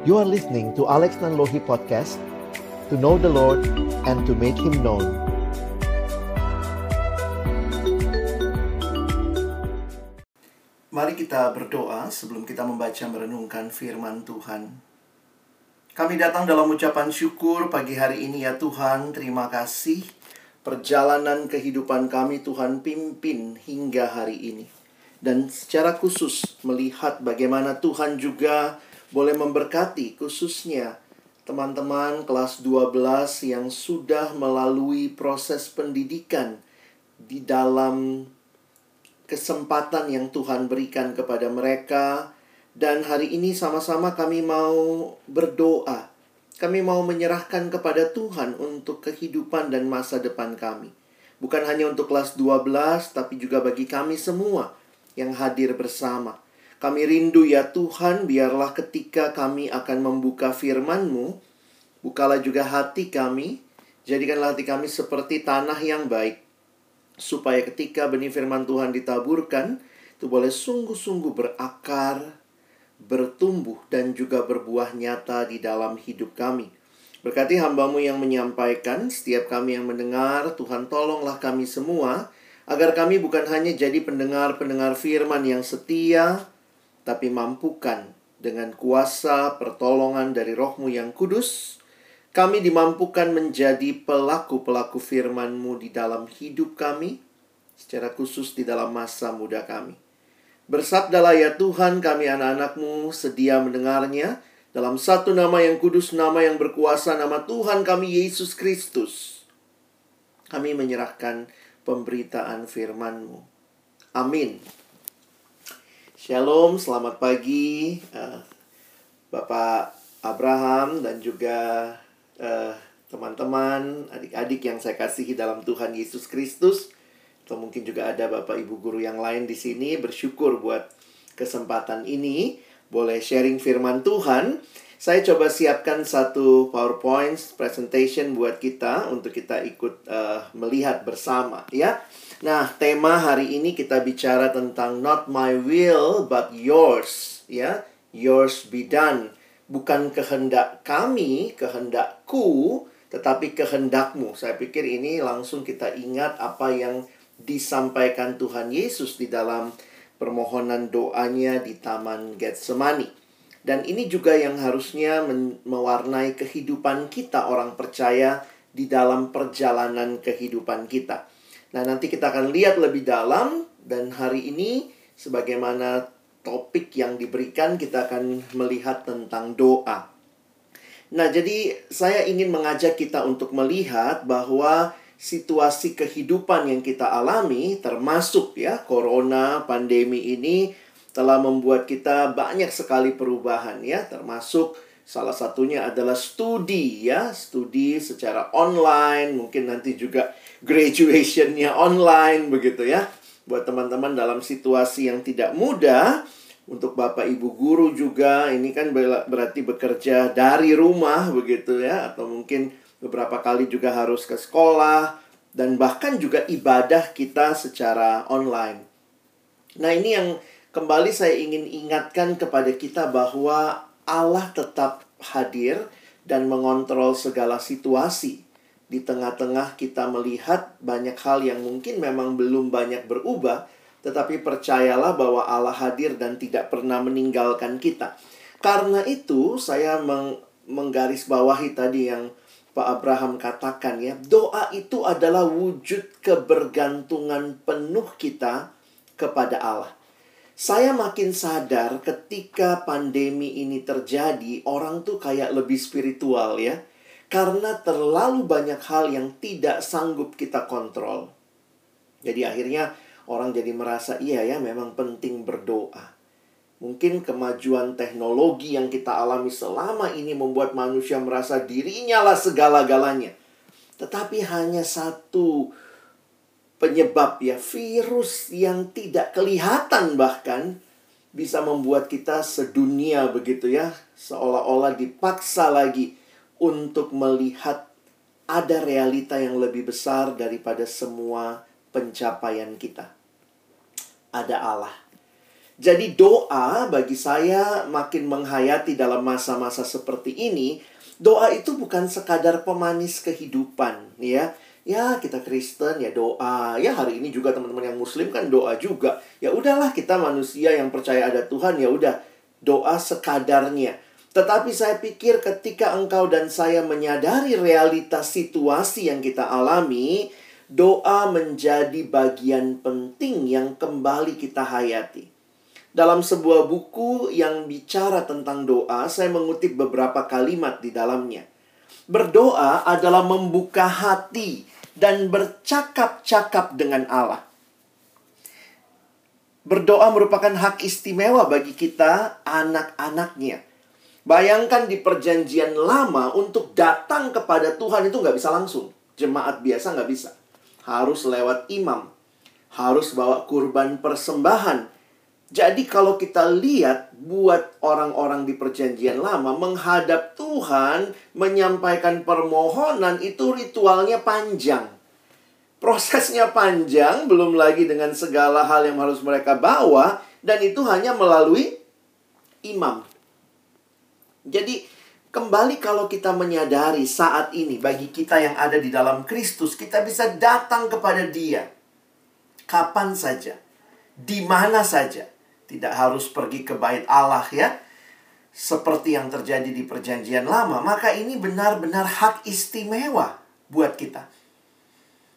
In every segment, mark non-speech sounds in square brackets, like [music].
You are listening to Alex Nanlohi Podcast To know the Lord and to make Him known Mari kita berdoa sebelum kita membaca merenungkan firman Tuhan. Kami datang dalam ucapan syukur pagi hari ini ya Tuhan, terima kasih perjalanan kehidupan kami Tuhan pimpin hingga hari ini. Dan secara khusus melihat bagaimana Tuhan juga boleh memberkati khususnya teman-teman kelas 12 yang sudah melalui proses pendidikan di dalam kesempatan yang Tuhan berikan kepada mereka dan hari ini sama-sama kami mau berdoa. Kami mau menyerahkan kepada Tuhan untuk kehidupan dan masa depan kami. Bukan hanya untuk kelas 12 tapi juga bagi kami semua yang hadir bersama. Kami rindu ya Tuhan, biarlah ketika kami akan membuka firman-Mu, bukalah juga hati kami, jadikanlah hati kami seperti tanah yang baik, supaya ketika benih firman Tuhan ditaburkan, itu boleh sungguh-sungguh berakar, bertumbuh, dan juga berbuah nyata di dalam hidup kami. Berkati hambamu yang menyampaikan, setiap kami yang mendengar, Tuhan tolonglah kami semua, agar kami bukan hanya jadi pendengar-pendengar firman yang setia, tapi mampukan dengan kuasa pertolongan dari rohmu yang kudus, kami dimampukan menjadi pelaku-pelaku firman-Mu di dalam hidup kami, secara khusus di dalam masa muda kami. Bersabdalah ya Tuhan kami anak-anakmu sedia mendengarnya dalam satu nama yang kudus, nama yang berkuasa, nama Tuhan kami Yesus Kristus. Kami menyerahkan pemberitaan firman-Mu. Amin. Shalom, selamat pagi uh, Bapak Abraham dan juga uh, teman-teman, adik-adik yang saya kasihi dalam Tuhan Yesus Kristus. Atau mungkin juga ada Bapak Ibu guru yang lain di sini bersyukur buat kesempatan ini boleh sharing firman Tuhan. Saya coba siapkan satu PowerPoint presentation buat kita untuk kita ikut uh, melihat bersama ya. Nah, tema hari ini kita bicara tentang not my will but yours ya. Yours be done. Bukan kehendak kami, kehendakku, tetapi kehendakmu. Saya pikir ini langsung kita ingat apa yang disampaikan Tuhan Yesus di dalam permohonan doanya di Taman Getsemani. Dan ini juga yang harusnya mewarnai kehidupan kita orang percaya di dalam perjalanan kehidupan kita. Nah, nanti kita akan lihat lebih dalam dan hari ini sebagaimana topik yang diberikan kita akan melihat tentang doa. Nah, jadi saya ingin mengajak kita untuk melihat bahwa situasi kehidupan yang kita alami termasuk ya corona, pandemi ini telah membuat kita banyak sekali perubahan ya, termasuk salah satunya adalah studi ya, studi secara online, mungkin nanti juga graduationnya online begitu ya. Buat teman-teman dalam situasi yang tidak mudah, untuk Bapak Ibu guru juga ini kan berarti bekerja dari rumah begitu ya, atau mungkin beberapa kali juga harus ke sekolah dan bahkan juga ibadah kita secara online. Nah, ini yang Kembali saya ingin ingatkan kepada kita bahwa Allah tetap hadir dan mengontrol segala situasi. Di tengah-tengah kita melihat banyak hal yang mungkin memang belum banyak berubah, tetapi percayalah bahwa Allah hadir dan tidak pernah meninggalkan kita. Karena itu, saya meng menggarisbawahi tadi yang Pak Abraham katakan ya, doa itu adalah wujud kebergantungan penuh kita kepada Allah. Saya makin sadar ketika pandemi ini terjadi, orang tuh kayak lebih spiritual ya. Karena terlalu banyak hal yang tidak sanggup kita kontrol. Jadi akhirnya orang jadi merasa iya ya memang penting berdoa. Mungkin kemajuan teknologi yang kita alami selama ini membuat manusia merasa dirinya lah segala-galanya. Tetapi hanya satu penyebab ya virus yang tidak kelihatan bahkan bisa membuat kita sedunia begitu ya seolah-olah dipaksa lagi untuk melihat ada realita yang lebih besar daripada semua pencapaian kita. Ada Allah. Jadi doa bagi saya makin menghayati dalam masa-masa seperti ini, doa itu bukan sekadar pemanis kehidupan, ya. Ya, kita Kristen ya doa. Ya, hari ini juga teman-teman yang muslim kan doa juga. Ya udahlah kita manusia yang percaya ada Tuhan, ya udah doa sekadarnya. Tetapi saya pikir ketika engkau dan saya menyadari realitas situasi yang kita alami, doa menjadi bagian penting yang kembali kita hayati. Dalam sebuah buku yang bicara tentang doa, saya mengutip beberapa kalimat di dalamnya. Berdoa adalah membuka hati dan bercakap-cakap dengan Allah. Berdoa merupakan hak istimewa bagi kita, anak-anaknya. Bayangkan di perjanjian lama untuk datang kepada Tuhan itu nggak bisa langsung. Jemaat biasa nggak bisa. Harus lewat imam. Harus bawa kurban persembahan jadi kalau kita lihat buat orang-orang di perjanjian lama menghadap Tuhan, menyampaikan permohonan itu ritualnya panjang. Prosesnya panjang, belum lagi dengan segala hal yang harus mereka bawa dan itu hanya melalui imam. Jadi kembali kalau kita menyadari saat ini bagi kita yang ada di dalam Kristus, kita bisa datang kepada Dia kapan saja, di mana saja tidak harus pergi ke bait Allah ya. Seperti yang terjadi di perjanjian lama. Maka ini benar-benar hak istimewa buat kita.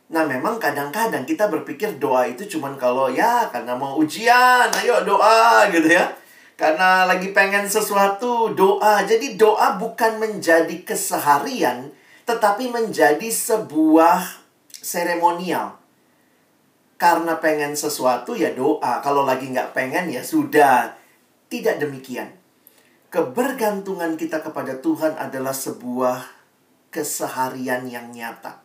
Nah memang kadang-kadang kita berpikir doa itu cuman kalau ya karena mau ujian, ayo doa gitu ya. Karena lagi pengen sesuatu, doa. Jadi doa bukan menjadi keseharian, tetapi menjadi sebuah seremonial karena pengen sesuatu ya doa. Kalau lagi nggak pengen ya sudah. Tidak demikian. Kebergantungan kita kepada Tuhan adalah sebuah keseharian yang nyata.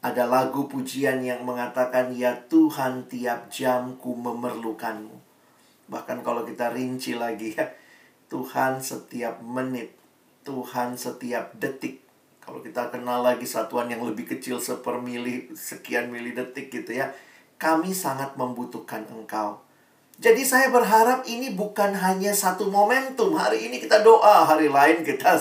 Ada lagu pujian yang mengatakan, Ya Tuhan tiap jam ku memerlukanmu. Bahkan kalau kita rinci lagi ya, Tuhan setiap menit, Tuhan setiap detik. Kalau kita kenal lagi satuan yang lebih kecil sepermili, sekian mili detik gitu ya kami sangat membutuhkan engkau. Jadi saya berharap ini bukan hanya satu momentum. Hari ini kita doa, hari lain kita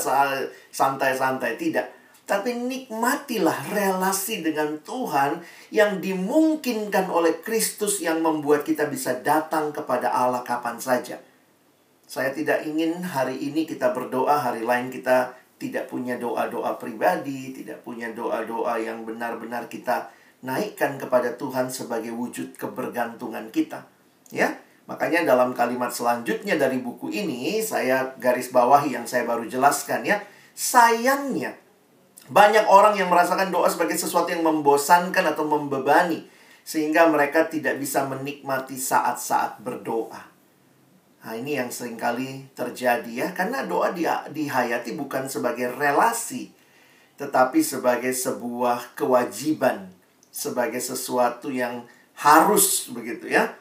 santai-santai. Tidak. Tapi nikmatilah relasi dengan Tuhan yang dimungkinkan oleh Kristus yang membuat kita bisa datang kepada Allah kapan saja. Saya tidak ingin hari ini kita berdoa, hari lain kita tidak punya doa-doa pribadi, tidak punya doa-doa yang benar-benar kita naikkan kepada Tuhan sebagai wujud kebergantungan kita. Ya, makanya dalam kalimat selanjutnya dari buku ini saya garis bawahi yang saya baru jelaskan ya. Sayangnya banyak orang yang merasakan doa sebagai sesuatu yang membosankan atau membebani sehingga mereka tidak bisa menikmati saat-saat berdoa. Nah, ini yang sering kali terjadi ya, karena doa di, dihayati bukan sebagai relasi, tetapi sebagai sebuah kewajiban sebagai sesuatu yang harus begitu ya.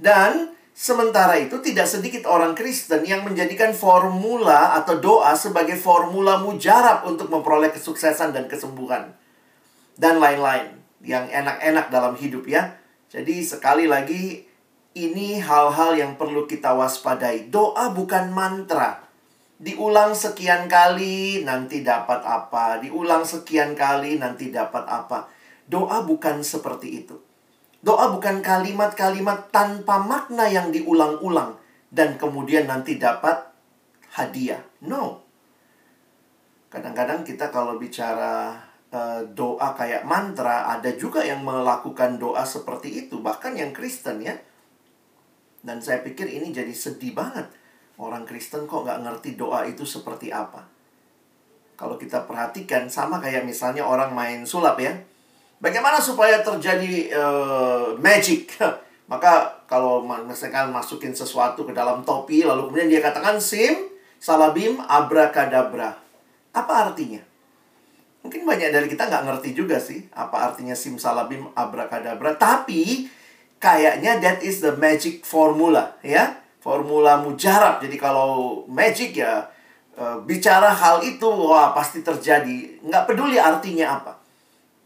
Dan sementara itu tidak sedikit orang Kristen yang menjadikan formula atau doa sebagai formula mujarab untuk memperoleh kesuksesan dan kesembuhan dan lain-lain yang enak-enak dalam hidup ya. Jadi sekali lagi ini hal-hal yang perlu kita waspadai. Doa bukan mantra. Diulang sekian kali nanti dapat apa, diulang sekian kali nanti dapat apa. Doa bukan seperti itu. Doa bukan kalimat-kalimat tanpa makna yang diulang-ulang dan kemudian nanti dapat hadiah. No. Kadang-kadang kita kalau bicara uh, doa kayak mantra, ada juga yang melakukan doa seperti itu, bahkan yang Kristen ya. Dan saya pikir ini jadi sedih banget. Orang Kristen kok nggak ngerti doa itu seperti apa. Kalau kita perhatikan, sama kayak misalnya orang main sulap ya Bagaimana supaya terjadi uh, magic? [laughs] Maka kalau misalkan masukin sesuatu ke dalam topi lalu kemudian dia katakan sim, salabim, abrakadabra. Apa artinya? Mungkin banyak dari kita nggak ngerti juga sih apa artinya sim, salabim, abrakadabra. Tapi kayaknya that is the magic formula ya. Formula mujarab. Jadi kalau magic ya uh, bicara hal itu wah pasti terjadi. Nggak peduli artinya apa.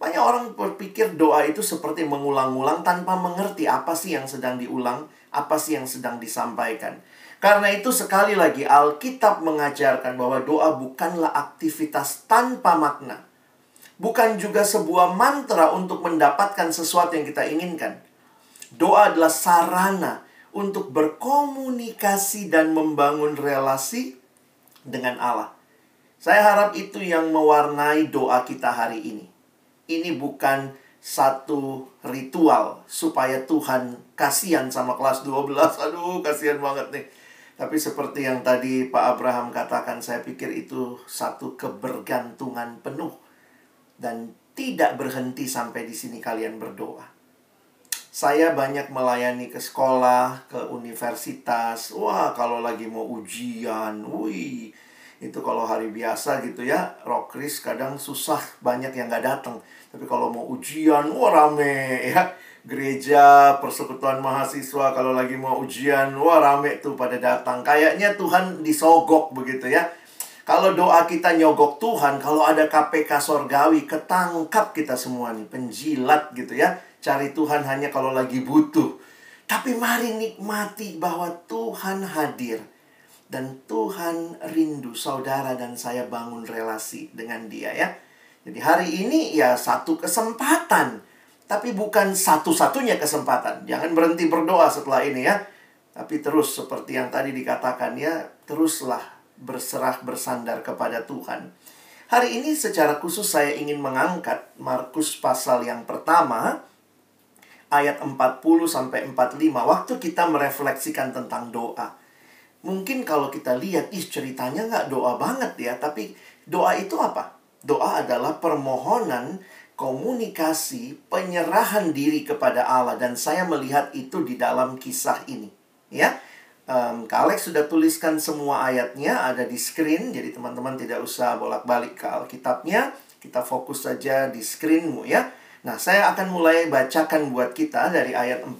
Banyak orang berpikir doa itu seperti mengulang-ulang tanpa mengerti apa sih yang sedang diulang, apa sih yang sedang disampaikan. Karena itu sekali lagi Alkitab mengajarkan bahwa doa bukanlah aktivitas tanpa makna. Bukan juga sebuah mantra untuk mendapatkan sesuatu yang kita inginkan. Doa adalah sarana untuk berkomunikasi dan membangun relasi dengan Allah. Saya harap itu yang mewarnai doa kita hari ini ini bukan satu ritual supaya Tuhan kasihan sama kelas 12. Aduh, kasihan banget nih. Tapi seperti yang tadi Pak Abraham katakan, saya pikir itu satu kebergantungan penuh. Dan tidak berhenti sampai di sini kalian berdoa. Saya banyak melayani ke sekolah, ke universitas. Wah, kalau lagi mau ujian, wih, itu kalau hari biasa gitu ya, rockris kadang susah, banyak yang nggak datang. Tapi kalau mau ujian, wah rame ya. Gereja, persekutuan mahasiswa, kalau lagi mau ujian, wah rame tuh pada datang. Kayaknya Tuhan disogok begitu ya. Kalau doa kita nyogok Tuhan, kalau ada KPK sorgawi, ketangkap kita semua nih, penjilat gitu ya. Cari Tuhan hanya kalau lagi butuh. Tapi mari nikmati bahwa Tuhan hadir. Dan Tuhan rindu saudara dan saya bangun relasi dengan dia ya. Jadi hari ini ya satu kesempatan. Tapi bukan satu-satunya kesempatan. Jangan berhenti berdoa setelah ini ya. Tapi terus seperti yang tadi dikatakan ya, teruslah berserah bersandar kepada Tuhan. Hari ini secara khusus saya ingin mengangkat Markus pasal yang pertama ayat 40 sampai 45 waktu kita merefleksikan tentang doa. Mungkin kalau kita lihat, ih ceritanya nggak doa banget ya, tapi doa itu apa? Doa alelah permohonan, komunikasi, penyerahan diri kepada Allah dan saya melihat itu di dalam kisah ini. Ya, um, Kak Alex sudah tuliskan semua ayatnya ada di screen, jadi teman-teman tidak usah bolak-balik ke Alkitabnya. Kita fokus saja di screenmu ya. Nah, saya akan mulai bacakan buat kita dari ayat 40.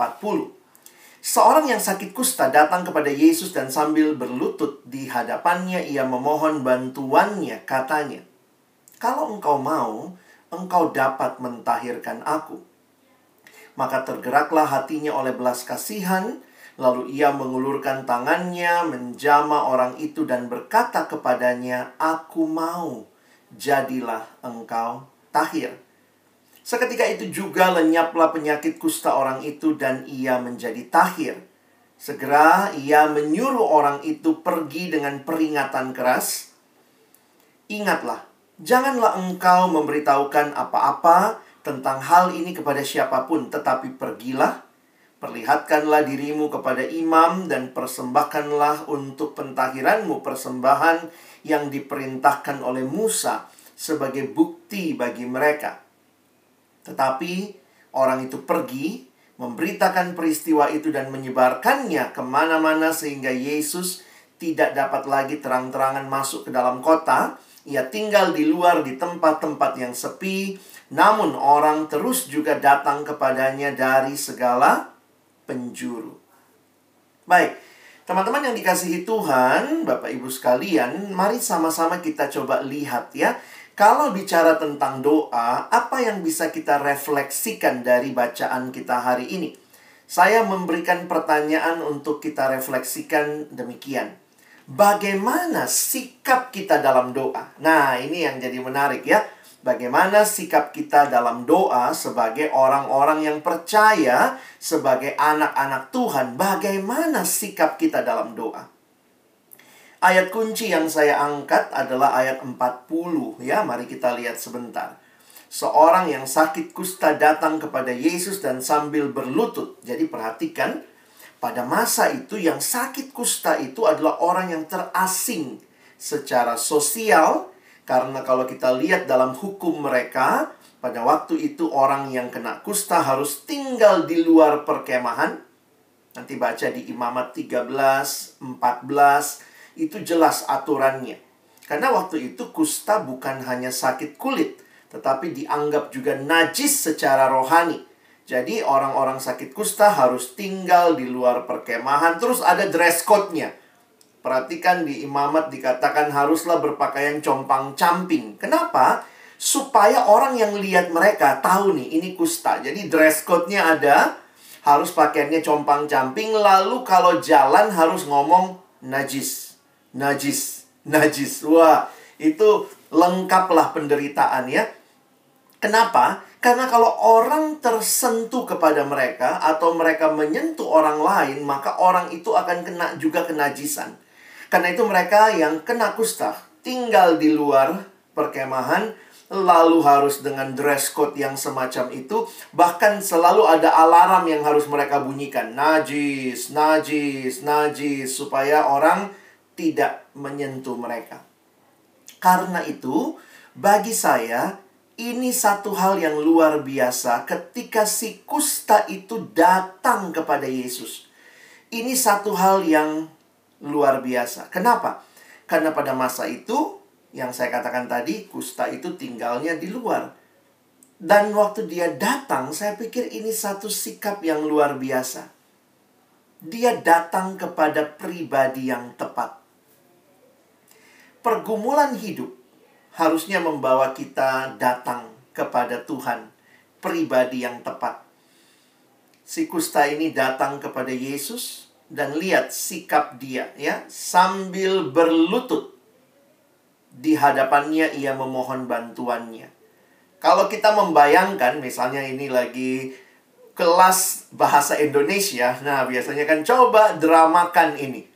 Seorang yang sakit kusta datang kepada Yesus dan sambil berlutut di hadapannya ia memohon bantuannya, katanya, kalau engkau mau, engkau dapat mentahirkan aku. Maka tergeraklah hatinya oleh belas kasihan, lalu ia mengulurkan tangannya, menjama orang itu dan berkata kepadanya, Aku mau, jadilah engkau tahir. Seketika itu juga lenyaplah penyakit kusta orang itu dan ia menjadi tahir. Segera ia menyuruh orang itu pergi dengan peringatan keras. Ingatlah, Janganlah engkau memberitahukan apa-apa tentang hal ini kepada siapa pun, tetapi pergilah, perlihatkanlah dirimu kepada imam dan persembahkanlah untuk pentahiranmu persembahan yang diperintahkan oleh Musa sebagai bukti bagi mereka. Tetapi orang itu pergi, memberitakan peristiwa itu dan menyebarkannya ke mana-mana sehingga Yesus tidak dapat lagi terang-terangan masuk ke dalam kota, ia tinggal di luar di tempat-tempat yang sepi, namun orang terus juga datang kepadanya dari segala penjuru. Baik, teman-teman yang dikasihi Tuhan, Bapak Ibu sekalian, mari sama-sama kita coba lihat ya. Kalau bicara tentang doa, apa yang bisa kita refleksikan dari bacaan kita hari ini? Saya memberikan pertanyaan untuk kita refleksikan demikian bagaimana sikap kita dalam doa. Nah, ini yang jadi menarik ya. Bagaimana sikap kita dalam doa sebagai orang-orang yang percaya, sebagai anak-anak Tuhan, bagaimana sikap kita dalam doa. Ayat kunci yang saya angkat adalah ayat 40 ya. Mari kita lihat sebentar. Seorang yang sakit kusta datang kepada Yesus dan sambil berlutut. Jadi perhatikan, pada masa itu yang sakit kusta itu adalah orang yang terasing secara sosial karena kalau kita lihat dalam hukum mereka pada waktu itu orang yang kena kusta harus tinggal di luar perkemahan. Nanti baca di Imamat 13, 14 itu jelas aturannya. Karena waktu itu kusta bukan hanya sakit kulit, tetapi dianggap juga najis secara rohani. Jadi orang-orang sakit kusta harus tinggal di luar perkemahan. Terus ada dress code-nya. Perhatikan di imamat dikatakan haruslah berpakaian compang-camping. Kenapa? supaya orang yang lihat mereka tahu nih ini kusta. Jadi dress code-nya ada, harus pakaiannya compang-camping, lalu kalau jalan harus ngomong najis, najis, najis. Wah, itu lengkaplah penderitaan ya. Kenapa? Karena kalau orang tersentuh kepada mereka atau mereka menyentuh orang lain, maka orang itu akan kena juga kenajisan. Karena itu mereka yang kena kusta tinggal di luar perkemahan lalu harus dengan dress code yang semacam itu bahkan selalu ada alarm yang harus mereka bunyikan najis najis najis supaya orang tidak menyentuh mereka karena itu bagi saya ini satu hal yang luar biasa ketika si kusta itu datang kepada Yesus. Ini satu hal yang luar biasa. Kenapa? Karena pada masa itu, yang saya katakan tadi, kusta itu tinggalnya di luar. Dan waktu dia datang, saya pikir ini satu sikap yang luar biasa. Dia datang kepada pribadi yang tepat. Pergumulan hidup harusnya membawa kita datang kepada Tuhan, pribadi yang tepat. Si kusta ini datang kepada Yesus dan lihat sikap dia ya, sambil berlutut di hadapannya ia memohon bantuannya. Kalau kita membayangkan misalnya ini lagi kelas bahasa Indonesia, nah biasanya kan coba dramakan ini.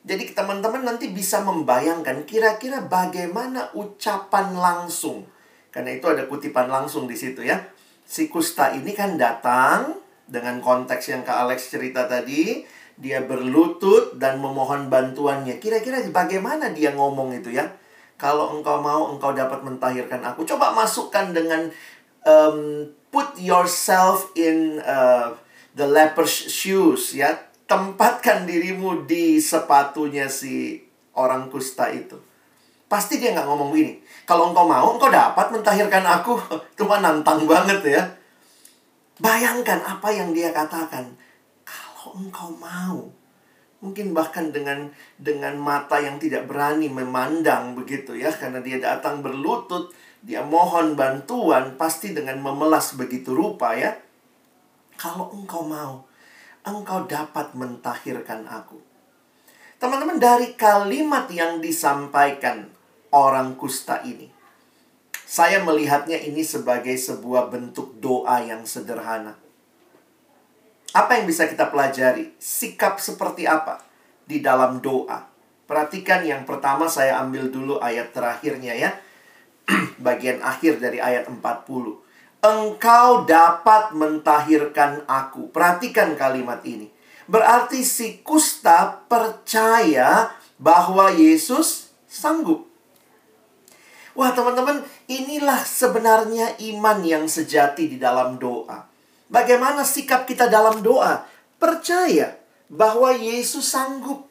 Jadi teman-teman nanti bisa membayangkan kira-kira bagaimana ucapan langsung. Karena itu ada kutipan langsung di situ ya. Si kusta ini kan datang dengan konteks yang Kak Alex cerita tadi. Dia berlutut dan memohon bantuannya. Kira-kira bagaimana dia ngomong itu ya. Kalau engkau mau, engkau dapat mentahirkan aku. Coba masukkan dengan um, put yourself in uh, the leper's shoes ya tempatkan dirimu di sepatunya si orang kusta itu. Pasti dia nggak ngomong begini. Kalau engkau mau, engkau dapat mentahirkan aku. [laughs] Cuma nantang banget ya. Bayangkan apa yang dia katakan. Kalau engkau mau. Mungkin bahkan dengan dengan mata yang tidak berani memandang begitu ya. Karena dia datang berlutut. Dia mohon bantuan. Pasti dengan memelas begitu rupa ya. Kalau engkau mau engkau dapat mentahirkan aku. Teman-teman, dari kalimat yang disampaikan orang kusta ini, saya melihatnya ini sebagai sebuah bentuk doa yang sederhana. Apa yang bisa kita pelajari? Sikap seperti apa di dalam doa? Perhatikan yang pertama saya ambil dulu ayat terakhirnya ya. [clears throat] Bagian akhir dari ayat 40 engkau dapat mentahirkan aku. Perhatikan kalimat ini. Berarti si kusta percaya bahwa Yesus sanggup. Wah, teman-teman, inilah sebenarnya iman yang sejati di dalam doa. Bagaimana sikap kita dalam doa? Percaya bahwa Yesus sanggup.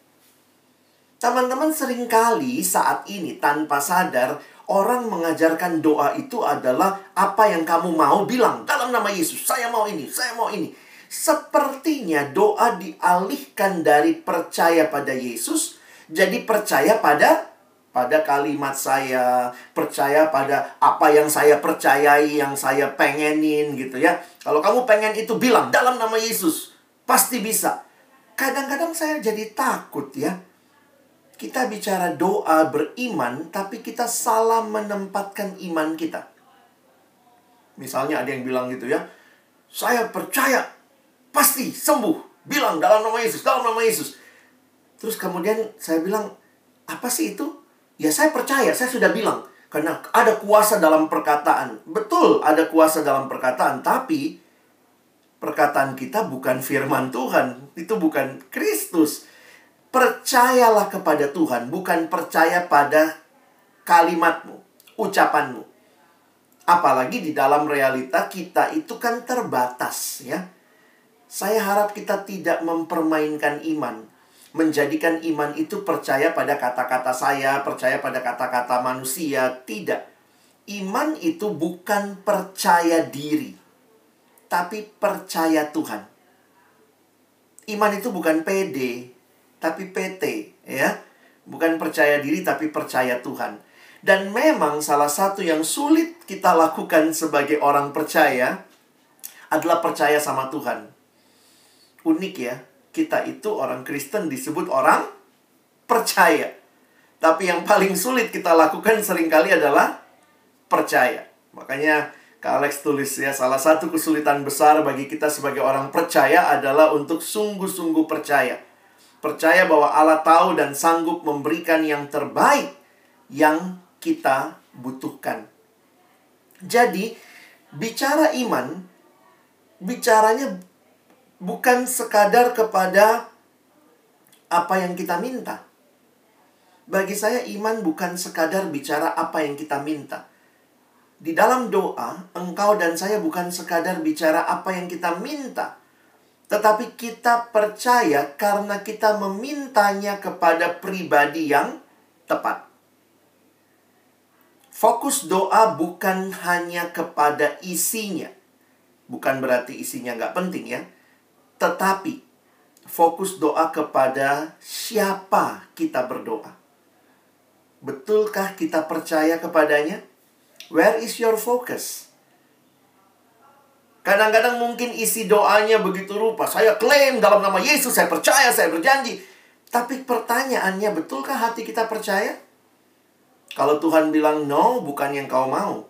Teman-teman sering kali saat ini tanpa sadar Orang mengajarkan doa itu adalah apa yang kamu mau bilang dalam nama Yesus. Saya mau ini, saya mau ini. Sepertinya doa dialihkan dari percaya pada Yesus jadi percaya pada pada kalimat saya, percaya pada apa yang saya percayai, yang saya pengenin gitu ya. Kalau kamu pengen itu bilang dalam nama Yesus, pasti bisa. Kadang-kadang saya jadi takut ya kita bicara doa beriman, tapi kita salah menempatkan iman kita. Misalnya ada yang bilang gitu ya, saya percaya pasti sembuh. Bilang dalam nama Yesus, dalam nama Yesus. Terus kemudian saya bilang, apa sih itu? Ya saya percaya, saya sudah bilang. Karena ada kuasa dalam perkataan. Betul ada kuasa dalam perkataan, tapi perkataan kita bukan firman Tuhan. Itu bukan Kristus percayalah kepada Tuhan, bukan percaya pada kalimatmu, ucapanmu. Apalagi di dalam realita kita itu kan terbatas ya. Saya harap kita tidak mempermainkan iman. Menjadikan iman itu percaya pada kata-kata saya, percaya pada kata-kata manusia. Tidak. Iman itu bukan percaya diri. Tapi percaya Tuhan. Iman itu bukan pede, tapi PT ya. Bukan percaya diri tapi percaya Tuhan. Dan memang salah satu yang sulit kita lakukan sebagai orang percaya adalah percaya sama Tuhan. Unik ya, kita itu orang Kristen disebut orang percaya. Tapi yang paling sulit kita lakukan sering kali adalah percaya. Makanya Kak Alex tulis ya, salah satu kesulitan besar bagi kita sebagai orang percaya adalah untuk sungguh-sungguh percaya. Percaya bahwa Allah tahu dan sanggup memberikan yang terbaik yang kita butuhkan. Jadi, bicara iman, bicaranya bukan sekadar kepada apa yang kita minta. Bagi saya, iman bukan sekadar bicara apa yang kita minta di dalam doa, engkau dan saya bukan sekadar bicara apa yang kita minta, tetapi kita percaya karena kita memintanya kepada pribadi yang tepat. Fokus doa bukan hanya kepada isinya, bukan berarti isinya nggak penting ya, tetapi fokus doa kepada siapa kita berdoa. Betulkah kita percaya kepadanya? Where is your focus? Kadang-kadang mungkin isi doanya begitu rupa. Saya klaim dalam nama Yesus, saya percaya, saya berjanji. Tapi pertanyaannya, betulkah hati kita percaya? Kalau Tuhan bilang no, bukan yang kau mau.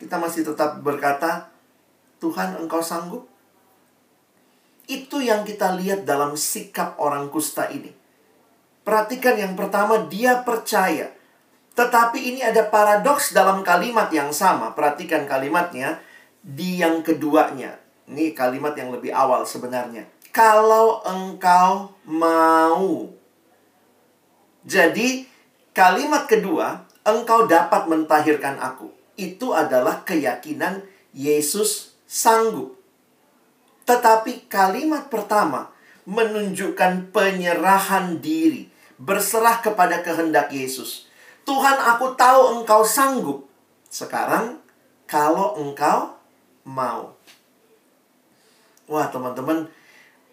Kita masih tetap berkata, Tuhan engkau sanggup? Itu yang kita lihat dalam sikap orang kusta ini. Perhatikan yang pertama, dia percaya. Tetapi ini ada paradoks dalam kalimat yang sama. Perhatikan kalimatnya di yang keduanya. Ini kalimat yang lebih awal sebenarnya. Kalau engkau mau. Jadi kalimat kedua, engkau dapat mentahirkan aku. Itu adalah keyakinan Yesus sanggup. Tetapi kalimat pertama menunjukkan penyerahan diri, berserah kepada kehendak Yesus. Tuhan aku tahu engkau sanggup. Sekarang kalau engkau mau. Wah teman-teman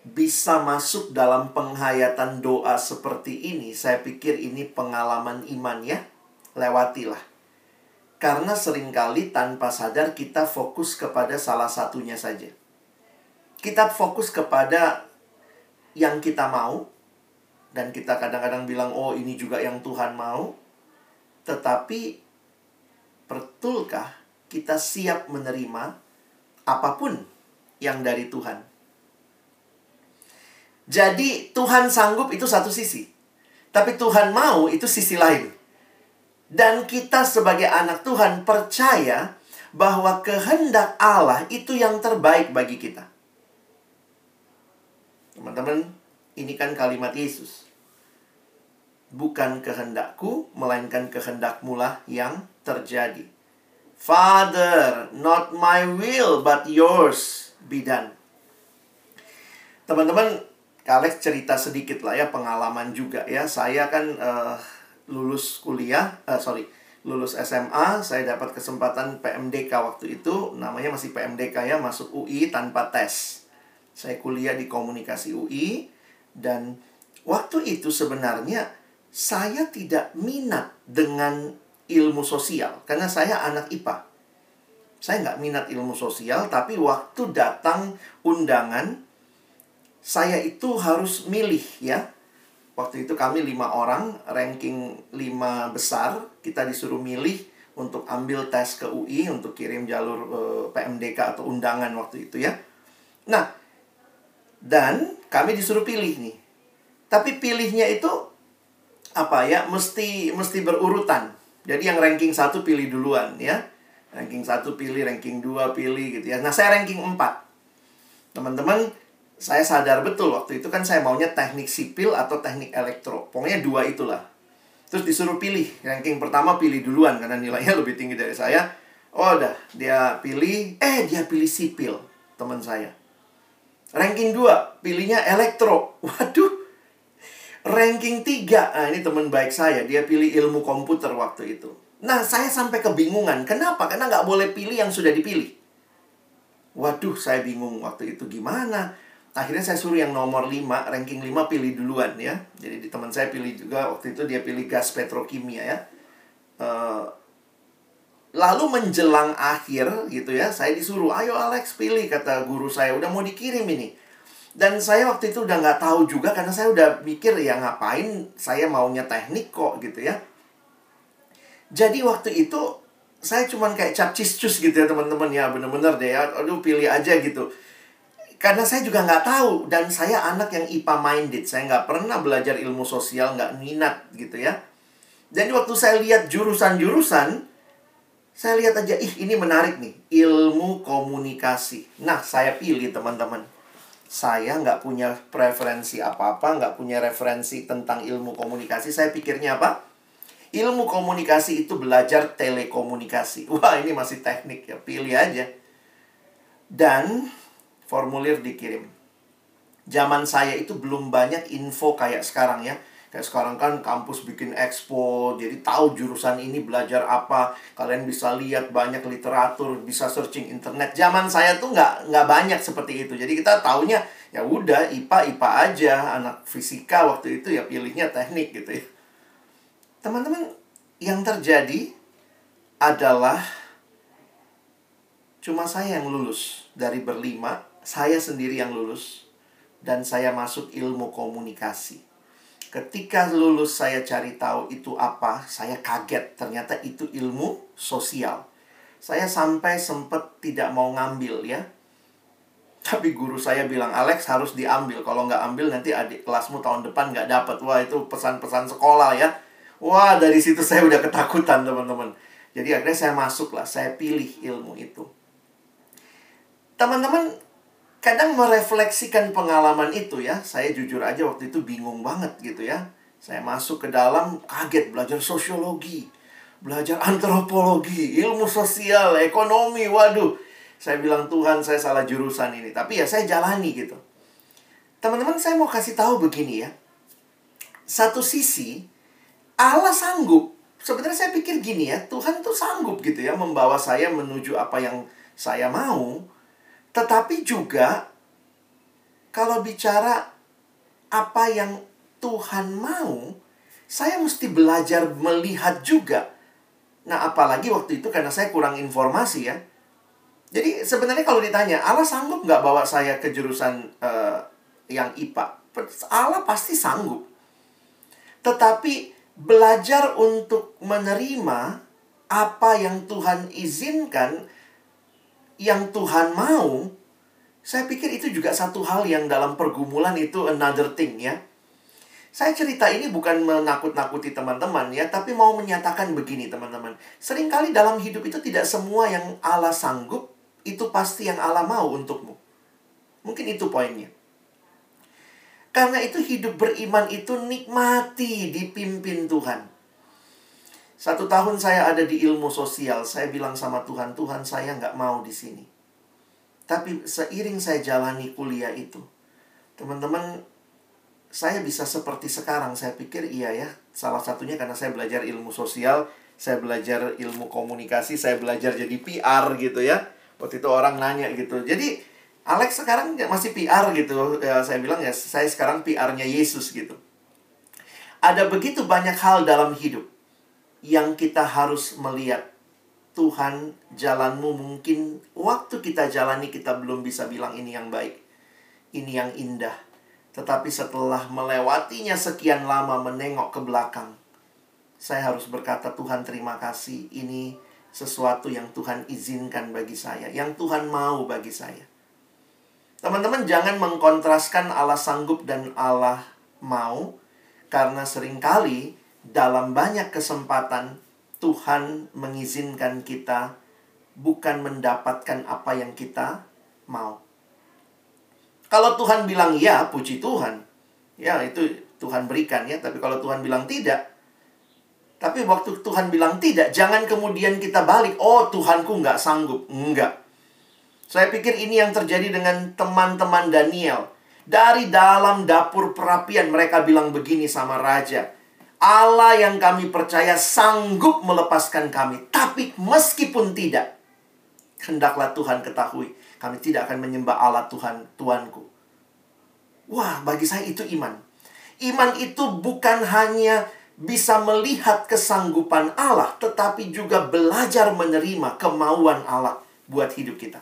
bisa masuk dalam penghayatan doa seperti ini. Saya pikir ini pengalaman iman ya. Lewatilah. Karena sering kali tanpa sadar kita fokus kepada salah satunya saja. Kita fokus kepada yang kita mau. Dan kita kadang-kadang bilang, oh ini juga yang Tuhan mau tetapi betulkah kita siap menerima apa pun yang dari Tuhan? Jadi Tuhan sanggup itu satu sisi. Tapi Tuhan mau itu sisi lain. Dan kita sebagai anak Tuhan percaya bahwa kehendak Allah itu yang terbaik bagi kita. Teman-teman, ini kan kalimat Yesus bukan kehendakku, melainkan kehendakmu lah yang terjadi. Father, not my will, but yours be done. Teman-teman, Alex cerita sedikit lah ya, pengalaman juga ya. Saya kan uh, lulus kuliah, uh, sorry, lulus SMA, saya dapat kesempatan PMDK waktu itu, namanya masih PMDK ya, masuk UI tanpa tes. Saya kuliah di komunikasi UI, dan waktu itu sebenarnya saya tidak minat dengan ilmu sosial karena saya anak IPA. Saya nggak minat ilmu sosial, tapi waktu datang undangan, saya itu harus milih ya. Waktu itu kami lima orang, ranking lima besar, kita disuruh milih untuk ambil tes ke UI, untuk kirim jalur eh, PMDK atau undangan waktu itu ya. Nah, dan kami disuruh pilih nih. Tapi pilihnya itu apa ya mesti mesti berurutan jadi yang ranking satu pilih duluan ya. Ranking satu pilih ranking dua pilih gitu ya. Nah saya ranking empat. Teman-teman saya sadar betul waktu itu kan saya maunya teknik sipil atau teknik elektro. Pokoknya dua itulah. Terus disuruh pilih. Ranking pertama pilih duluan karena nilainya [laughs] lebih tinggi dari saya. Oh udah. Dia pilih eh dia pilih sipil teman saya. Ranking dua pilihnya elektro. [laughs] Waduh ranking 3. Nah, ini teman baik saya, dia pilih ilmu komputer waktu itu. Nah, saya sampai kebingungan. Kenapa? Karena nggak boleh pilih yang sudah dipilih. Waduh, saya bingung waktu itu gimana. Akhirnya saya suruh yang nomor 5, ranking 5 pilih duluan ya. Jadi di teman saya pilih juga waktu itu dia pilih gas petrokimia ya. uh, lalu menjelang akhir gitu ya saya disuruh ayo Alex pilih kata guru saya udah mau dikirim ini dan saya waktu itu udah nggak tahu juga karena saya udah mikir ya ngapain saya maunya teknik kok gitu ya. Jadi waktu itu saya cuman kayak cap cus gitu ya teman-teman. Ya bener-bener deh ya aduh pilih aja gitu. Karena saya juga nggak tahu dan saya anak yang IPA minded. Saya nggak pernah belajar ilmu sosial nggak minat gitu ya. Jadi waktu saya lihat jurusan-jurusan saya lihat aja, ih ini menarik nih, ilmu komunikasi. Nah, saya pilih teman-teman. Saya nggak punya preferensi apa-apa, nggak punya referensi tentang ilmu komunikasi. Saya pikirnya apa? Ilmu komunikasi itu belajar telekomunikasi. [laughs] Wah, ini masih teknik ya, pilih aja. Dan formulir dikirim. Zaman saya itu belum banyak info kayak sekarang ya Kayak sekarang kan kampus bikin expo, jadi tahu jurusan ini belajar apa. Kalian bisa lihat banyak literatur, bisa searching internet. Zaman saya tuh nggak nggak banyak seperti itu. Jadi kita taunya ya udah IPA IPA aja. Anak fisika waktu itu ya pilihnya teknik gitu ya. Teman-teman, yang terjadi adalah cuma saya yang lulus dari berlima. Saya sendiri yang lulus dan saya masuk ilmu komunikasi Ketika lulus saya cari tahu itu apa, saya kaget. Ternyata itu ilmu sosial. Saya sampai sempat tidak mau ngambil ya. Tapi guru saya bilang, Alex harus diambil. Kalau nggak ambil nanti adik kelasmu tahun depan nggak dapat. Wah itu pesan-pesan sekolah ya. Wah dari situ saya udah ketakutan teman-teman. Jadi akhirnya saya masuk lah, saya pilih ilmu itu. Teman-teman, kadang merefleksikan pengalaman itu ya. Saya jujur aja waktu itu bingung banget gitu ya. Saya masuk ke dalam kaget belajar sosiologi, belajar antropologi, ilmu sosial, ekonomi. Waduh, saya bilang Tuhan saya salah jurusan ini. Tapi ya saya jalani gitu. Teman-teman saya mau kasih tahu begini ya. Satu sisi Allah sanggup. Sebenarnya saya pikir gini ya, Tuhan tuh sanggup gitu ya membawa saya menuju apa yang saya mau. Tetapi juga kalau bicara apa yang Tuhan mau, saya mesti belajar melihat juga. Nah, apalagi waktu itu karena saya kurang informasi ya. Jadi sebenarnya kalau ditanya, Allah sanggup nggak bawa saya ke jurusan uh, yang IPA? Allah pasti sanggup. Tetapi belajar untuk menerima apa yang Tuhan izinkan yang Tuhan mau, saya pikir itu juga satu hal yang dalam pergumulan itu another thing ya. Saya cerita ini bukan menakut-nakuti teman-teman ya, tapi mau menyatakan begini teman-teman. Seringkali dalam hidup itu tidak semua yang Allah sanggup, itu pasti yang Allah mau untukmu. Mungkin itu poinnya. Karena itu hidup beriman itu nikmati dipimpin Tuhan. Satu tahun saya ada di ilmu sosial, saya bilang sama Tuhan, Tuhan saya nggak mau di sini. Tapi seiring saya jalani kuliah itu, teman-teman, saya bisa seperti sekarang. Saya pikir iya ya, salah satunya karena saya belajar ilmu sosial, saya belajar ilmu komunikasi, saya belajar jadi PR gitu ya. Waktu itu orang nanya gitu. Jadi Alex sekarang masih PR gitu. Ya, saya bilang ya, saya sekarang PR-nya Yesus gitu. Ada begitu banyak hal dalam hidup yang kita harus melihat Tuhan jalanmu mungkin waktu kita jalani kita belum bisa bilang ini yang baik ini yang indah. Tetapi setelah melewatinya sekian lama menengok ke belakang saya harus berkata Tuhan terima kasih. Ini sesuatu yang Tuhan izinkan bagi saya yang Tuhan mau bagi saya. Teman-teman jangan mengkontraskan Allah sanggup dan Allah mau karena sering kali dalam banyak kesempatan Tuhan mengizinkan kita bukan mendapatkan apa yang kita mau. Kalau Tuhan bilang ya, puji Tuhan. Ya, itu Tuhan berikan ya. Tapi kalau Tuhan bilang tidak, tapi waktu Tuhan bilang tidak, jangan kemudian kita balik. Oh, Tuhanku nggak sanggup. Enggak. Saya pikir ini yang terjadi dengan teman-teman Daniel. Dari dalam dapur perapian mereka bilang begini sama raja. Allah yang kami percaya sanggup melepaskan kami. Tapi meskipun tidak, hendaklah Tuhan ketahui, kami tidak akan menyembah Allah Tuhan, Tuanku. Wah, bagi saya itu iman. Iman itu bukan hanya bisa melihat kesanggupan Allah, tetapi juga belajar menerima kemauan Allah buat hidup kita.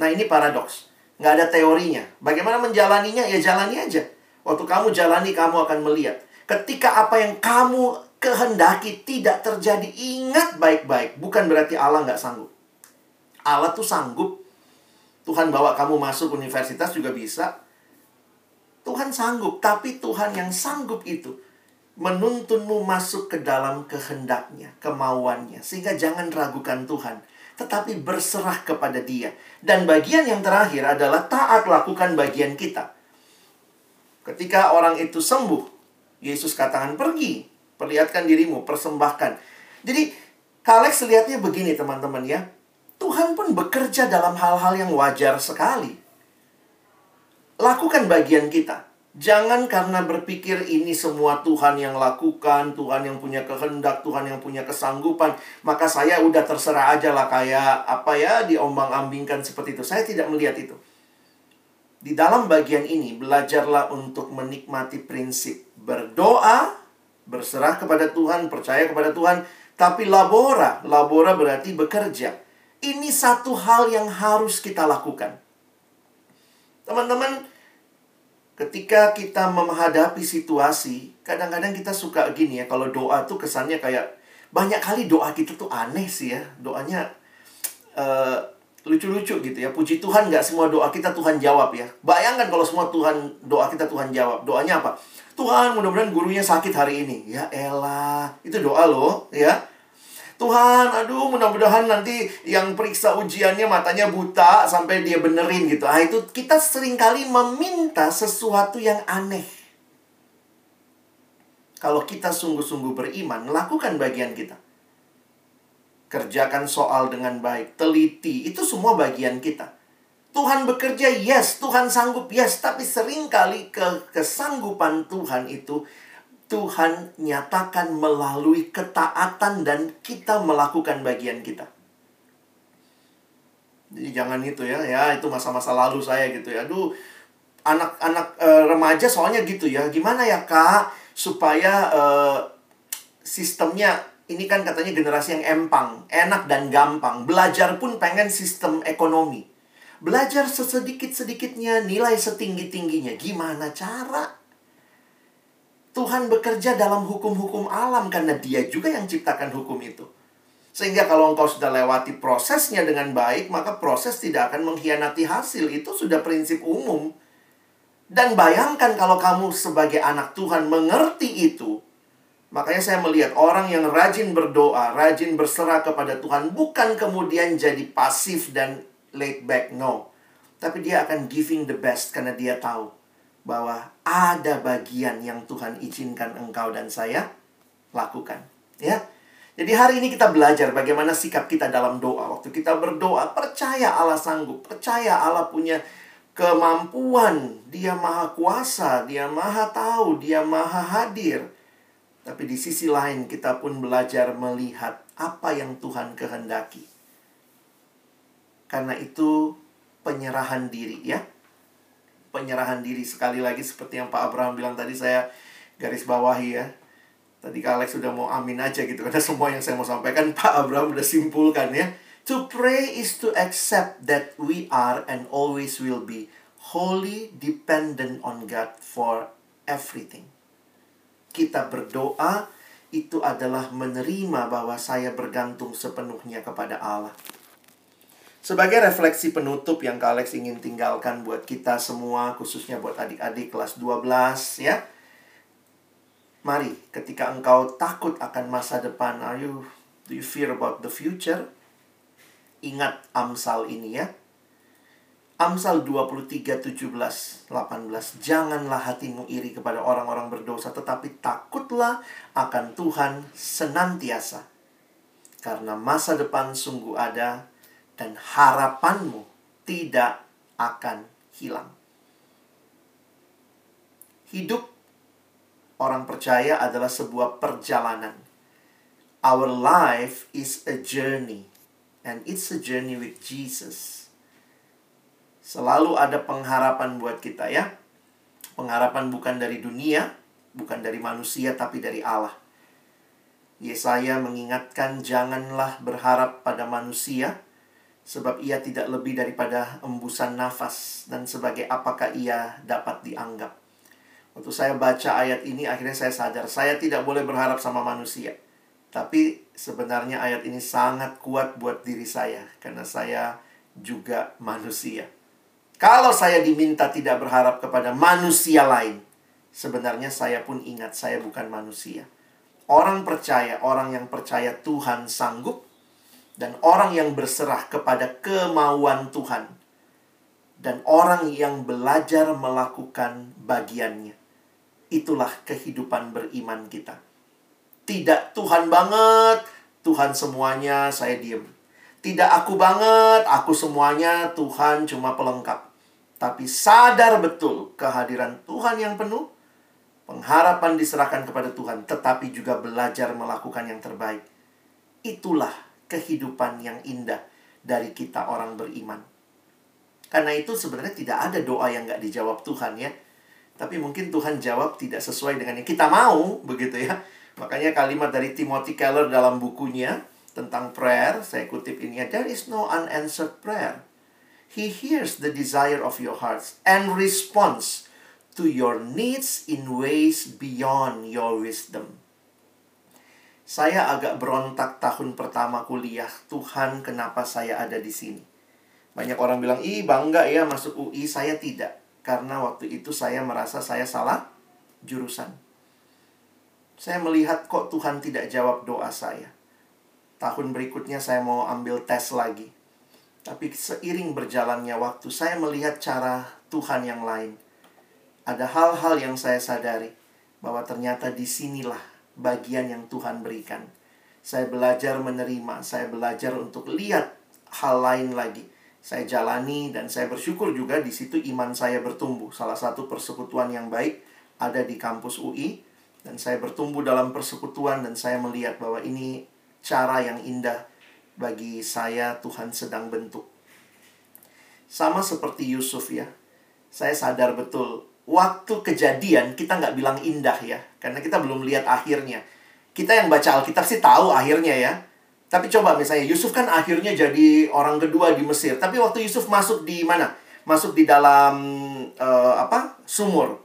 Nah ini paradoks. Nggak ada teorinya. Bagaimana menjalaninya? Ya jalani aja. Waktu kamu jalani, kamu akan melihat. Ketika apa yang kamu kehendaki tidak terjadi, ingat baik-baik. Bukan berarti Allah nggak sanggup. Allah tuh sanggup. Tuhan bawa kamu masuk universitas juga bisa. Tuhan sanggup, tapi Tuhan yang sanggup itu menuntunmu masuk ke dalam kehendaknya, kemauannya. Sehingga jangan ragukan Tuhan, tetapi berserah kepada dia. Dan bagian yang terakhir adalah taat lakukan bagian kita. Ketika orang itu sembuh, Yesus katakan pergi, perlihatkan dirimu, persembahkan. Jadi, Kalex lihatnya begini teman-teman ya. Tuhan pun bekerja dalam hal-hal yang wajar sekali. Lakukan bagian kita. Jangan karena berpikir ini semua Tuhan yang lakukan, Tuhan yang punya kehendak, Tuhan yang punya kesanggupan, maka saya udah terserah aja lah kayak apa ya diombang-ambingkan seperti itu. Saya tidak melihat itu. Di dalam bagian ini belajarlah untuk menikmati prinsip berdoa, berserah kepada Tuhan, percaya kepada Tuhan, tapi labora, labora berarti bekerja. Ini satu hal yang harus kita lakukan. Teman-teman, ketika kita menghadapi situasi, kadang-kadang kita suka gini ya, kalau doa tuh kesannya kayak banyak kali doa kita tuh aneh sih ya, doanya uh, lucu-lucu gitu ya. Puji Tuhan nggak semua doa kita Tuhan jawab ya. Bayangkan kalau semua Tuhan doa kita Tuhan jawab. Doanya apa? Tuhan mudah-mudahan gurunya sakit hari ini. Ya elah, itu doa loh ya. Tuhan, aduh mudah-mudahan nanti yang periksa ujiannya matanya buta sampai dia benerin gitu. Ah itu kita sering kali meminta sesuatu yang aneh. Kalau kita sungguh-sungguh beriman, lakukan bagian kita. Kerjakan soal dengan baik, teliti, itu semua bagian kita. Tuhan bekerja, yes, Tuhan sanggup, yes, tapi sering kali ke kesanggupan Tuhan itu Tuhan nyatakan melalui ketaatan dan kita melakukan bagian kita. Jadi jangan itu ya, ya itu masa-masa lalu saya gitu ya. Aduh, anak-anak e, remaja soalnya gitu ya. Gimana ya kak supaya e, sistemnya ini kan katanya generasi yang empang, enak dan gampang. Belajar pun pengen sistem ekonomi. Belajar sesedikit-sedikitnya, nilai setinggi-tingginya. Gimana cara? Tuhan bekerja dalam hukum-hukum alam karena dia juga yang ciptakan hukum itu. Sehingga kalau engkau sudah lewati prosesnya dengan baik, maka proses tidak akan mengkhianati hasil. Itu sudah prinsip umum. Dan bayangkan kalau kamu sebagai anak Tuhan mengerti itu. Makanya saya melihat orang yang rajin berdoa, rajin berserah kepada Tuhan, bukan kemudian jadi pasif dan laid back, no. Tapi dia akan giving the best karena dia tahu bahwa ada bagian yang Tuhan izinkan engkau dan saya lakukan. Ya. Jadi hari ini kita belajar bagaimana sikap kita dalam doa. Waktu kita berdoa, percaya Allah sanggup, percaya Allah punya kemampuan, Dia Maha Kuasa, Dia Maha Tahu, Dia Maha Hadir. Tapi di sisi lain kita pun belajar melihat apa yang Tuhan kehendaki. Karena itu penyerahan diri ya penyerahan diri sekali lagi seperti yang Pak Abraham bilang tadi saya garis bawahi ya. Tadi Kak Alex sudah mau amin aja gitu [laughs] karena semua yang saya mau sampaikan Pak Abraham udah simpulkan ya. To pray is to accept that we are and always will be wholly dependent on God for everything. Kita berdoa itu adalah menerima bahwa saya bergantung sepenuhnya kepada Allah. Sebagai refleksi penutup yang Kak Alex ingin tinggalkan buat kita semua, khususnya buat adik-adik kelas 12 ya. Mari, ketika engkau takut akan masa depan, are you, do you fear about the future? Ingat Amsal ini ya. Amsal 23, 17, 18. Janganlah hatimu iri kepada orang-orang berdosa, tetapi takutlah akan Tuhan senantiasa. Karena masa depan sungguh ada, dan harapanmu tidak akan hilang. Hidup orang percaya adalah sebuah perjalanan. Our life is a journey and it's a journey with Jesus. Selalu ada pengharapan buat kita ya. Pengharapan bukan dari dunia, bukan dari manusia tapi dari Allah. Yesaya mengingatkan janganlah berharap pada manusia sebab ia tidak lebih daripada embusan nafas dan sebagai apakah ia dapat dianggap. Waktu saya baca ayat ini akhirnya saya sadar saya tidak boleh berharap sama manusia. Tapi sebenarnya ayat ini sangat kuat buat diri saya karena saya juga manusia. Kalau saya diminta tidak berharap kepada manusia lain, sebenarnya saya pun ingat saya bukan manusia. Orang percaya, orang yang percaya Tuhan sanggup dan orang yang berserah kepada kemauan Tuhan dan orang yang belajar melakukan bagiannya. Itulah kehidupan beriman kita. Tidak Tuhan banget, Tuhan semuanya saya diem. Tidak aku banget, aku semuanya Tuhan cuma pelengkap. Tapi sadar betul kehadiran Tuhan yang penuh, pengharapan diserahkan kepada Tuhan, tetapi juga belajar melakukan yang terbaik. Itulah kehidupan yang indah dari kita orang beriman. Karena itu sebenarnya tidak ada doa yang nggak dijawab Tuhan ya. Tapi mungkin Tuhan jawab tidak sesuai dengan yang kita mau, begitu ya. Makanya kalimat dari Timothy Keller dalam bukunya tentang prayer, saya kutip ini ya, there is no unanswered prayer. He hears the desire of your hearts and responds to your needs in ways beyond your wisdom. Saya agak berontak tahun pertama kuliah. Tuhan, kenapa saya ada di sini? Banyak orang bilang, "Ih, bangga ya masuk UI." Saya tidak, karena waktu itu saya merasa saya salah jurusan. Saya melihat kok Tuhan tidak jawab doa saya. Tahun berikutnya saya mau ambil tes lagi. Tapi seiring berjalannya waktu, saya melihat cara Tuhan yang lain. Ada hal-hal yang saya sadari bahwa ternyata di sinilah bagian yang Tuhan berikan. Saya belajar menerima, saya belajar untuk lihat hal lain lagi. Saya jalani dan saya bersyukur juga di situ iman saya bertumbuh. Salah satu persekutuan yang baik ada di kampus UI dan saya bertumbuh dalam persekutuan dan saya melihat bahwa ini cara yang indah bagi saya Tuhan sedang bentuk. Sama seperti Yusuf ya. Saya sadar betul waktu kejadian kita nggak bilang indah ya karena kita belum lihat akhirnya. Kita yang baca Alkitab sih tahu akhirnya ya. Tapi coba misalnya Yusuf kan akhirnya jadi orang kedua di Mesir. Tapi waktu Yusuf masuk di mana? Masuk di dalam uh, apa? Sumur.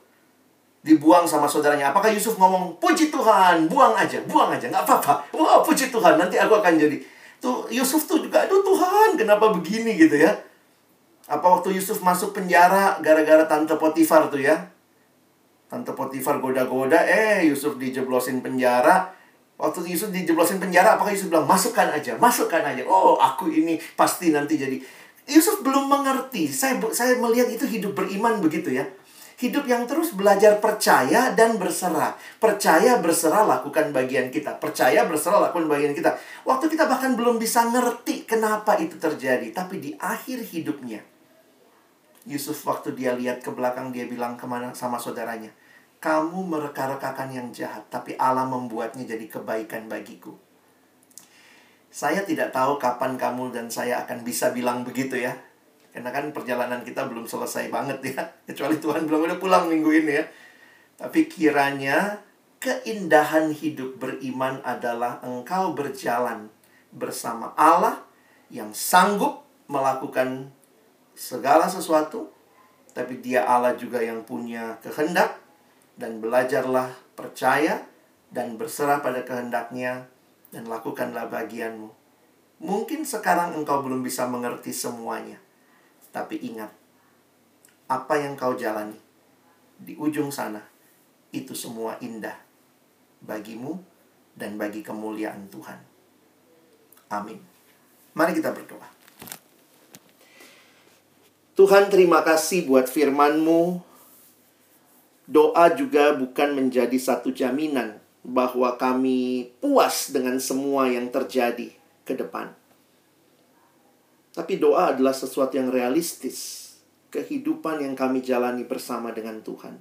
Dibuang sama saudaranya. Apakah Yusuf ngomong puji Tuhan buang aja buang aja. Nggak apa-apa. [laughs] Wah puji Tuhan nanti aku akan jadi. Tuh Yusuf tuh juga aduh Tuhan kenapa begini? Gitu ya apa waktu Yusuf masuk penjara gara-gara tante Potifar tuh ya? Tante Potifar goda-goda, eh Yusuf dijeblosin penjara. Waktu Yusuf dijeblosin penjara, apakah Yusuf bilang, masukkan aja, masukkan aja. Oh, aku ini pasti nanti jadi. Yusuf belum mengerti. Saya saya melihat itu hidup beriman begitu ya. Hidup yang terus belajar percaya dan berserah. Percaya berserah lakukan bagian kita. Percaya berserah lakukan bagian kita. Waktu kita bahkan belum bisa ngerti kenapa itu terjadi. Tapi di akhir hidupnya, Yusuf waktu dia lihat ke belakang dia bilang ke mana sama saudaranya. Kamu mereka-rekakan yang jahat, tapi Allah membuatnya jadi kebaikan bagiku. Saya tidak tahu kapan kamu dan saya akan bisa bilang begitu ya. Karena kan perjalanan kita belum selesai banget ya. [laughs] Kecuali Tuhan belum udah pulang minggu ini ya. Tapi kiranya keindahan hidup beriman adalah engkau berjalan bersama Allah yang sanggup melakukan segala sesuatu, tapi Dia Allah juga yang punya kehendak dan belajarlah percaya dan berserah pada kehendaknya dan lakukanlah bagianmu. Mungkin sekarang engkau belum bisa mengerti semuanya, tapi ingat apa yang kau jalani di ujung sana itu semua indah bagimu dan bagi kemuliaan Tuhan. Amin. Mari kita berdoa. Tuhan terima kasih buat firman-Mu. Doa juga bukan menjadi satu jaminan bahwa kami puas dengan semua yang terjadi ke depan. Tapi doa adalah sesuatu yang realistis. Kehidupan yang kami jalani bersama dengan Tuhan.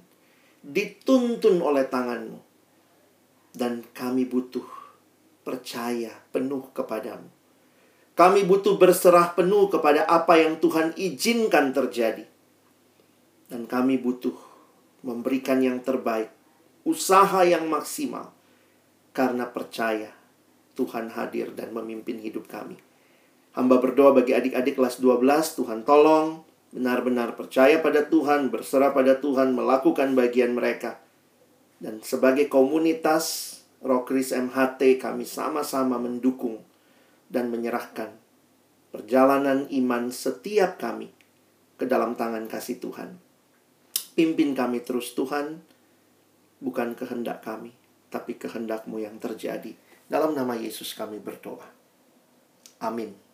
Dituntun oleh tanganmu. Dan kami butuh percaya penuh kepadamu. Kami butuh berserah penuh kepada apa yang Tuhan izinkan terjadi. Dan kami butuh memberikan yang terbaik, usaha yang maksimal, karena percaya Tuhan hadir dan memimpin hidup kami. Hamba berdoa bagi adik-adik kelas 12, Tuhan tolong benar-benar percaya pada Tuhan, berserah pada Tuhan, melakukan bagian mereka. Dan sebagai komunitas Rokris MHT kami sama-sama mendukung dan menyerahkan perjalanan iman setiap kami ke dalam tangan kasih Tuhan. Pimpin kami terus Tuhan, bukan kehendak kami, tapi kehendakmu yang terjadi. Dalam nama Yesus kami berdoa. Amin.